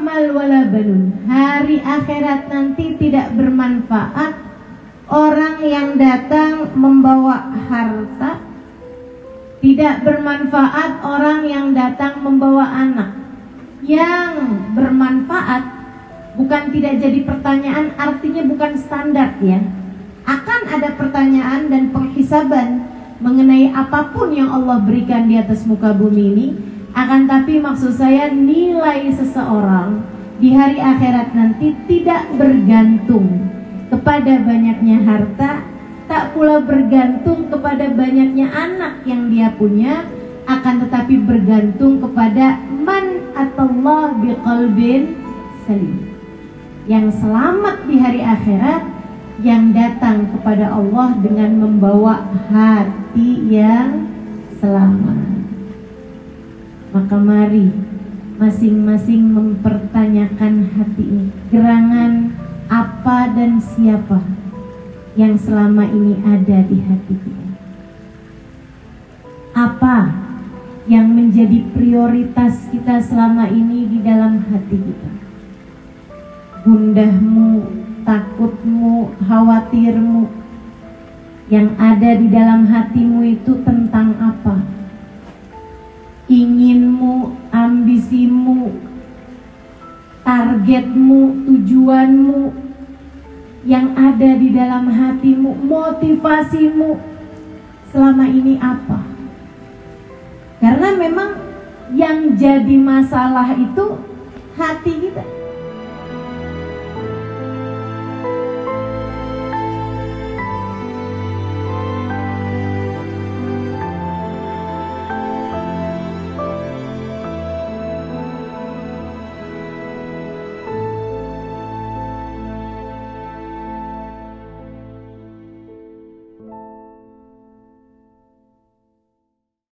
mal wala banun. Hari akhirat nanti tidak bermanfaat orang yang datang membawa harta. Tidak bermanfaat orang yang datang membawa anak. Yang bermanfaat bukan tidak jadi pertanyaan artinya bukan standar ya. Akan ada pertanyaan dan penghisaban mengenai apa pun yang Allah berikan di atas muka bumi ini akan tapi maksud saya nilai seseorang di hari akhirat nanti tidak bergantung kepada banyaknya harta, tak pula bergantung kepada banyaknya anak yang dia punya, akan tetapi bergantung kepada man atallah biqalbin salim. Yang selamat di hari akhirat yang datang kepada Allah dengan membawa hati yang selamat. Maka mari masing-masing mempertanyakan hati ini. Gerangan apa dan siapa yang selama ini ada di hati kita? Apa yang menjadi prioritas kita selama ini di dalam hati kita? Gundahmu, takutmu, khawatirmu yang ada di dalam hatimu itu tentang targetmu, tujuanmu yang ada di dalam hatimu, motivasimu selama ini apa? Karena memang yang jadi masalah itu hati.